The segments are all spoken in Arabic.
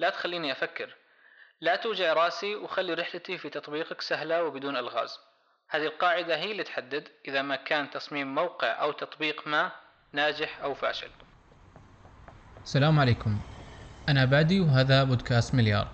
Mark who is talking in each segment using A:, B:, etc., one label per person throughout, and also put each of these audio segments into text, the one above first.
A: لا تخليني أفكر. لا توجع رأسي وخلي رحلتي في تطبيقك سهلة وبدون ألغاز. هذه القاعدة هي اللي تحدد إذا ما كان تصميم موقع أو تطبيق ما ناجح أو فاشل.
B: السلام عليكم. أنا بادي وهذا بودكاست مليار.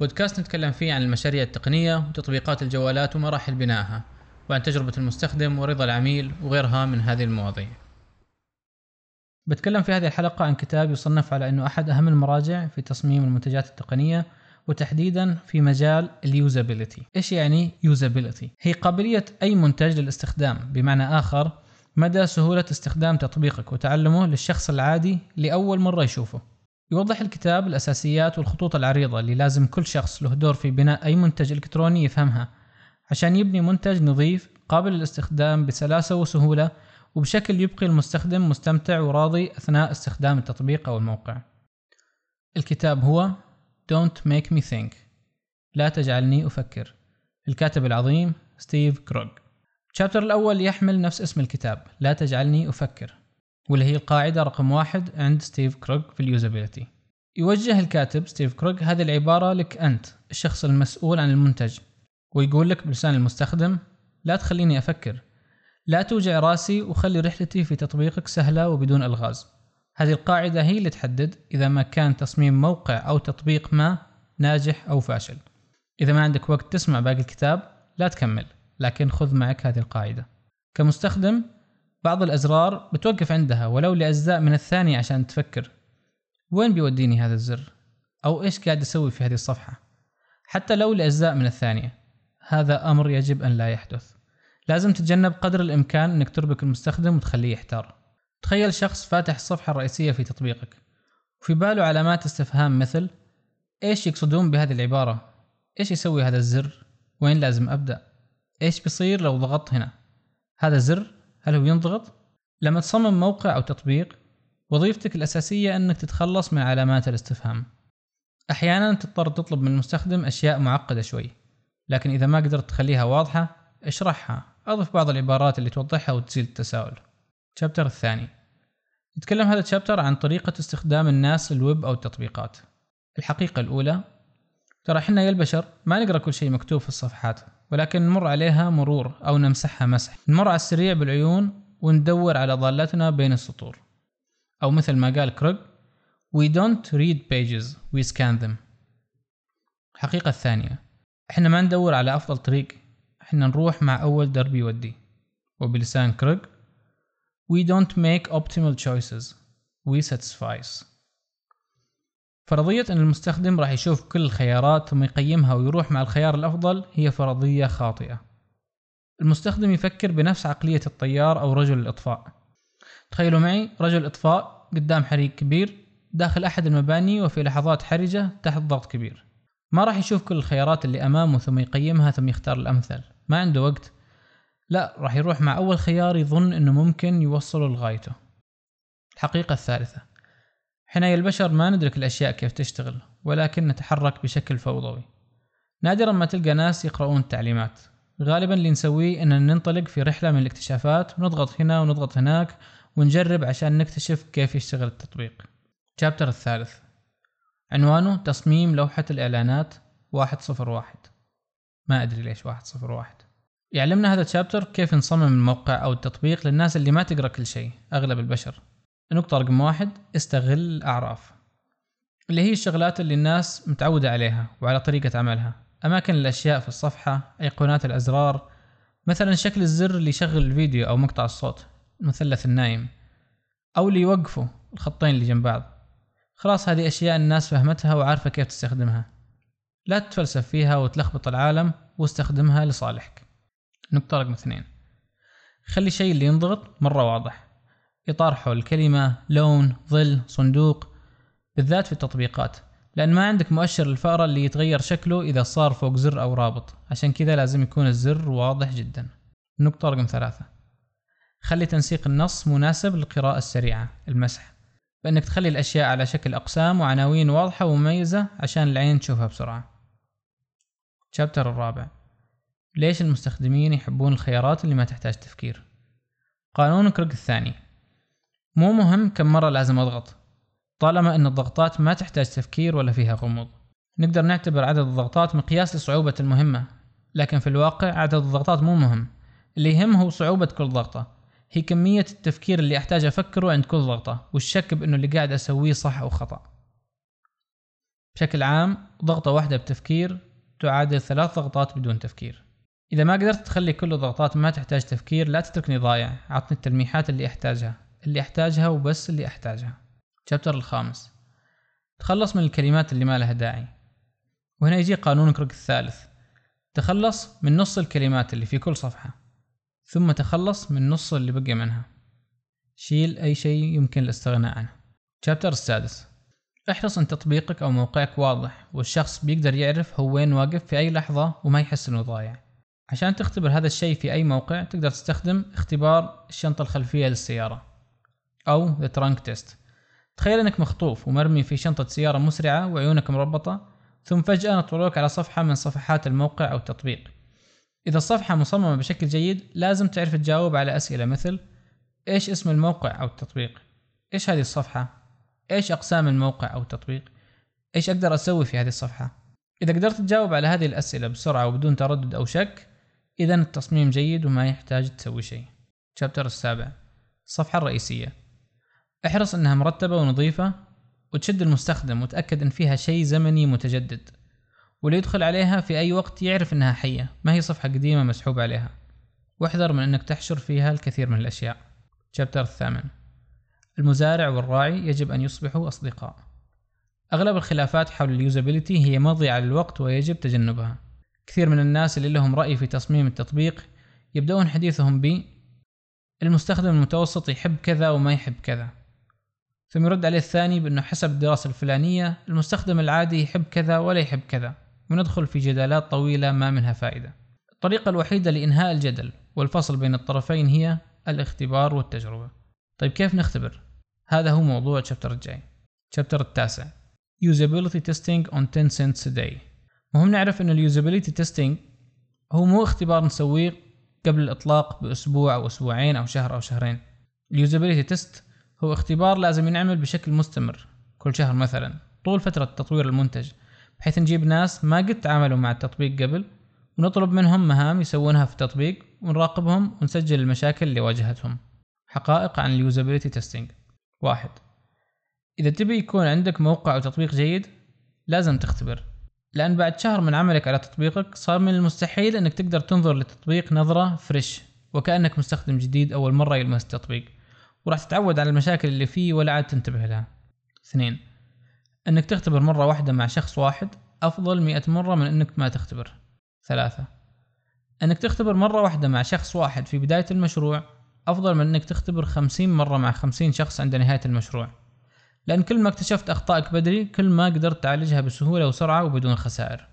B: بودكاست نتكلم فيه عن المشاريع التقنية وتطبيقات الجوالات ومراحل بنائها وعن تجربة المستخدم ورضا العميل وغيرها من هذه المواضيع. بتكلم في هذه الحلقة عن كتاب يصنف على أنه أحد أهم المراجع في تصميم المنتجات التقنية وتحديدا في مجال ال usability إيش يعني usability هي قابلية أي منتج للاستخدام بمعنى آخر مدى سهولة استخدام تطبيقك وتعلمه للشخص العادي لأول مرة يشوفه. يوضح الكتاب الأساسيات والخطوط العريضة اللي لازم كل شخص له دور في بناء أي منتج إلكتروني يفهمها عشان يبني منتج نظيف قابل للاستخدام بسلاسة وسهولة وبشكل يبقي المستخدم مستمتع وراضي أثناء استخدام التطبيق أو الموقع. الكتاب هو Don't Make Me Think. لا تجعلني أفكر. الكاتب العظيم ستيف كروغ. ال chapter الأول يحمل نفس اسم الكتاب لا تجعلني أفكر. واللي هي القاعدة رقم واحد عند ستيف كروغ في ال usability. يوجه الكاتب ستيف كروغ هذه العبارة لك أنت الشخص المسؤول عن المنتج ويقول لك بلسان المستخدم لا تخليني أفكر. لا توجع راسي وخلي رحلتي في تطبيقك سهلة وبدون ألغاز. هذه القاعدة هي اللي تحدد إذا ما كان تصميم موقع أو تطبيق ما ناجح أو فاشل. إذا ما عندك وقت تسمع باقي الكتاب لا تكمل لكن خذ معك هذه القاعدة. كمستخدم بعض الأزرار بتوقف عندها ولو لأجزاء من الثانية عشان تفكر. وين بيوديني هذا الزر؟ أو إيش قاعد أسوي في هذه الصفحة؟ حتى لو لأجزاء من الثانية. هذا أمر يجب أن لا يحدث. لازم تتجنب قدر الإمكان أنك تربك المستخدم وتخليه يحتار تخيل شخص فاتح الصفحة الرئيسية في تطبيقك وفي باله علامات استفهام مثل إيش يقصدون بهذه العبارة؟ إيش يسوي هذا الزر؟ وين لازم أبدأ؟ إيش بيصير لو ضغطت هنا؟ هذا زر؟ هل هو ينضغط؟ لما تصمم موقع أو تطبيق وظيفتك الأساسية أنك تتخلص من علامات الاستفهام أحيانا تضطر تطلب من المستخدم أشياء معقدة شوي لكن إذا ما قدرت تخليها واضحة اشرحها أضف بعض العبارات اللي توضحها وتزيل التساؤل. الشابتر الثاني. يتكلم هذا الشابتر عن طريقة استخدام الناس للويب أو التطبيقات. الحقيقة الأولى ترى حنا يا البشر ما نقرأ كل شيء مكتوب في الصفحات ولكن نمر عليها مرور أو نمسحها مسح. نمر على السريع بالعيون وندور على ضالتنا بين السطور. أو مثل ما قال كروغ We don't read pages, we scan them. الحقيقة الثانية إحنا ما ندور على أفضل طريق إحنا نروح مع أول درب يودي. وبلسان كروغ We don't make optimal choices. We satisfice فرضية أن المستخدم راح يشوف كل الخيارات ثم يقيمها ويروح مع الخيار الأفضل هي فرضية خاطئة. المستخدم يفكر بنفس عقلية الطيار أو رجل الإطفاء. تخيلوا معي رجل إطفاء قدام حريق كبير داخل أحد المباني وفي لحظات حرجة تحت ضغط كبير. ما راح يشوف كل الخيارات اللي أمامه ثم يقيمها ثم يختار الأمثل. ما عنده وقت. لا راح يروح مع أول خيار يظن أنه ممكن يوصله لغايته. الحقيقة الثالثة. حنا البشر ما ندرك الأشياء كيف تشتغل ولكن نتحرك بشكل فوضوي. نادرا ما تلقى ناس يقرؤون التعليمات. غالبا اللي نسويه أن ننطلق في رحلة من الاكتشافات ونضغط هنا ونضغط هناك ونجرب عشان نكتشف كيف يشتغل التطبيق. شابتر الثالث. عنوانه تصميم لوحة الإعلانات واحد صفر واحد. ما أدري ليش واحد صفر واحد. يعلمنا هذا الشابتر كيف نصمم الموقع أو التطبيق للناس اللي ما تقرأ كل شيء أغلب البشر. النقطة رقم واحد استغل الأعراف اللي هي الشغلات اللي الناس متعودة عليها وعلى طريقة عملها. أماكن الأشياء في الصفحة أيقونات الأزرار. مثلا شكل الزر اللي يشغل الفيديو أو مقطع الصوت المثلث النايم. أو اللي يوقفه الخطين اللي جنب بعض. خلاص هذه أشياء الناس فهمتها وعارفة كيف تستخدمها. لا تتفلسف فيها وتلخبط العالم واستخدمها لصالحك. نقطة رقم اثنين. خلي الشيء اللي ينضغط مرة واضح. إطار حول كلمة لون ظل صندوق بالذات في التطبيقات لأن ما عندك مؤشر الفأرة اللي يتغير شكله إذا صار فوق زر أو رابط. عشان كذا لازم يكون الزر واضح جدا. نقطة رقم ثلاثة. خلي تنسيق النص مناسب للقراءة السريعة المسح. بأنك تخلي الأشياء على شكل أقسام وعناوين واضحة ومميزة عشان العين تشوفها بسرعة. شابتر الرابع. ليش المستخدمين يحبون الخيارات اللي ما تحتاج تفكير؟ قانون كريك الثاني. مو مهم كم مرة لازم أضغط. طالما أن الضغطات ما تحتاج تفكير ولا فيها غموض. نقدر نعتبر عدد الضغطات مقياس لصعوبة المهمة. لكن في الواقع عدد الضغطات مو مهم. اللي يهم هو صعوبة كل ضغطة. هي كمية التفكير اللي أحتاج أفكره عند كل ضغطة. والشك بأنه اللي قاعد أسويه صح أو خطأ. بشكل عام ضغطة واحدة بتفكير تعادل ثلاث ضغطات بدون تفكير. إذا ما قدرت تخلي كل الضغطات ما تحتاج تفكير لا تتركني ضايع. عطني التلميحات اللي أحتاجها. اللي أحتاجها وبس اللي أحتاجها. شابتر الخامس. تخلص من الكلمات اللي ما لها داعي. وهنا يجي قانون كروك الثالث. تخلص من نص الكلمات اللي في كل صفحة. ثم تخلص من نص اللي بقي منها. شيل أي شيء يمكن الاستغناء عنه. شابتر السادس. احرص ان تطبيقك أو موقعك واضح والشخص بيقدر يعرف هو وين واقف في أي لحظة وما يحس إنه ضايع عشان تختبر هذا الشيء في أي موقع تقدر تستخدم اختبار الشنطة الخلفية للسيارة أو The Trunk Test تخيل إنك مخطوف ومرمي في شنطة سيارة مسرعة وعيونك مربطة ثم فجأة نطلعوك على صفحة من صفحات الموقع أو التطبيق إذا الصفحة مصممة بشكل جيد لازم تعرف تجاوب على أسئلة مثل إيش اسم الموقع أو التطبيق؟ إيش هذه الصفحة؟ إيش أقسام الموقع أو التطبيق؟ إيش أقدر أسوي في هذه الصفحة؟ إذا قدرت تجاوب على هذه الأسئلة بسرعة وبدون تردد أو شك إذا التصميم جيد وما يحتاج تسوي شيء. شابتر السابع. الصفحة الرئيسية. احرص إنها مرتبة ونظيفة وتشد المستخدم وتأكد إن فيها شيء زمني متجدد. واللي يدخل عليها في أي وقت يعرف إنها حية ما هي صفحة قديمة مسحوب عليها. واحذر من إنك تحشر فيها الكثير من الأشياء. شابتر الثامن. المزارع والراعي يجب أن يصبحوا أصدقاء. أغلب الخلافات حول اليوزابيلتي هي مضيعة للوقت ويجب تجنبها. كثير من الناس اللي لهم رأي في تصميم التطبيق يبدأون حديثهم ب المستخدم المتوسط يحب كذا وما يحب كذا. ثم يرد عليه الثاني بأنه حسب الدراسة الفلانية المستخدم العادي يحب كذا ولا يحب كذا وندخل في جدالات طويلة ما منها فائدة. الطريقة الوحيدة لإنهاء الجدل والفصل بين الطرفين هي الاختبار والتجربة. طيب كيف نختبر؟ هذا هو موضوع الشابتر الجاي. الشابتر التاسع. Usability Testing on 10 cents a day. مهم نعرف أن ال usability testing هو مو اختبار نسويه قبل الإطلاق بأسبوع أو أسبوعين أو شهر أو شهرين. ال usability test هو اختبار لازم ينعمل بشكل مستمر. كل شهر مثلا. طول فترة تطوير المنتج. بحيث نجيب ناس ما قد تعاملوا مع التطبيق قبل ونطلب منهم مهام يسوونها في التطبيق ونراقبهم ونسجل المشاكل اللي واجهتهم. حقائق عن ال usability testing واحد. إذا تبي يكون عندك موقع أو تطبيق جيد لازم تختبر لأن بعد شهر من عملك على تطبيقك صار من المستحيل أنك تقدر تنظر للتطبيق نظرة فريش وكأنك مستخدم جديد أول مرة يلمس التطبيق وراح تتعود على المشاكل اللي فيه ولا عاد تنتبه لها. اثنين إنك تختبر مرة واحدة مع شخص واحد أفضل مئة مرة من إنك ما تختبر. ثلاثة إنك تختبر مرة واحدة مع شخص واحد في بداية المشروع أفضل من إنك تختبر خمسين مرة مع خمسين شخص عند نهاية المشروع لأن كل ما اكتشفت أخطائك بدري كل ما قدرت تعالجها بسهولة وسرعة وبدون خسائر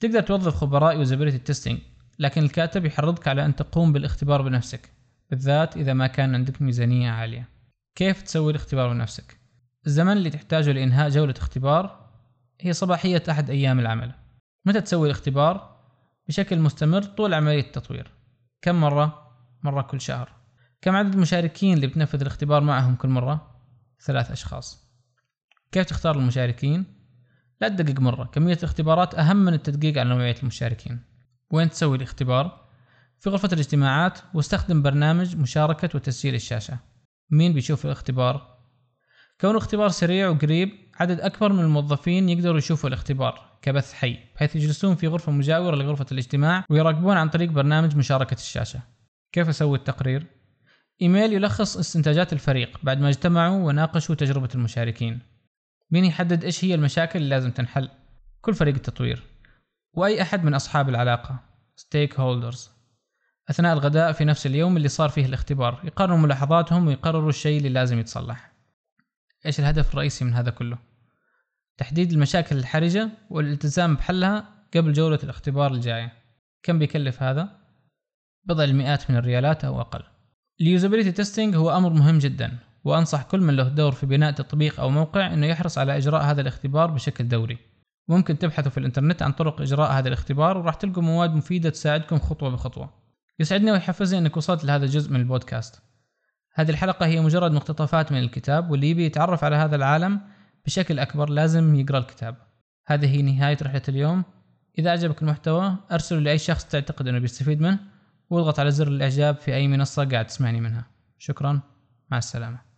B: تقدر توظف خبراء usability testing لكن الكاتب يحرضك على أن تقوم بالاختبار بنفسك بالذات إذا ما كان عندك ميزانية عالية كيف تسوي الاختبار بنفسك؟ الزمن اللي تحتاجه لإنهاء جولة اختبار هي صباحية أحد أيام العمل متى تسوي الاختبار؟ بشكل مستمر طول عملية التطوير كم مرة؟ مرة كل شهر كم عدد المشاركين اللي بتنفذ الاختبار معهم كل مرة؟ ثلاث أشخاص كيف تختار المشاركين؟ لا تدقق مرة كمية الاختبارات أهم من التدقيق على نوعية المشاركين وين تسوي الاختبار؟ في غرفة الاجتماعات واستخدم برنامج مشاركة وتسجيل الشاشة مين بيشوف الاختبار؟ كون الاختبار سريع وقريب عدد أكبر من الموظفين يقدروا يشوفوا الاختبار كبث حي بحيث يجلسون في غرفة مجاورة لغرفة الاجتماع ويراقبون عن طريق برنامج مشاركة الشاشة كيف أسوي التقرير؟ إيميل يلخص استنتاجات الفريق بعد ما اجتمعوا وناقشوا تجربة المشاركين. مين يحدد إيش هي المشاكل اللي لازم تنحل؟ كل فريق التطوير. وأي أحد من أصحاب العلاقة. Stakeholders. أثناء الغداء في نفس اليوم اللي صار فيه الاختبار. يقرروا ملاحظاتهم ويقرروا الشيء اللي لازم يتصلح. إيش الهدف الرئيسي من هذا كله؟ تحديد المشاكل الحرجة والالتزام بحلها قبل جولة الاختبار الجاية. كم بيكلف هذا؟ بضع المئات من الريالات أو أقل. ال usability testing هو أمر مهم جدا وأنصح كل من له دور في بناء تطبيق أو موقع أنه يحرص على إجراء هذا الاختبار بشكل دوري. ممكن تبحثوا في الإنترنت عن طرق إجراء هذا الاختبار وراح تلقوا مواد مفيدة تساعدكم خطوة بخطوة. يسعدني ويحفزني أنك وصلت لهذا الجزء من البودكاست. هذه الحلقة هي مجرد مقتطفات من الكتاب واللي يبي يتعرف على هذا العالم بشكل أكبر لازم يقرأ الكتاب. هذه هي نهاية رحلة اليوم. إذا أعجبك المحتوى أرسله لأي شخص تعتقد أنه بيستفيد منه. واضغط على زر الإعجاب في أي منصة قاعد تسمعني منها. شكرا. مع السلامة.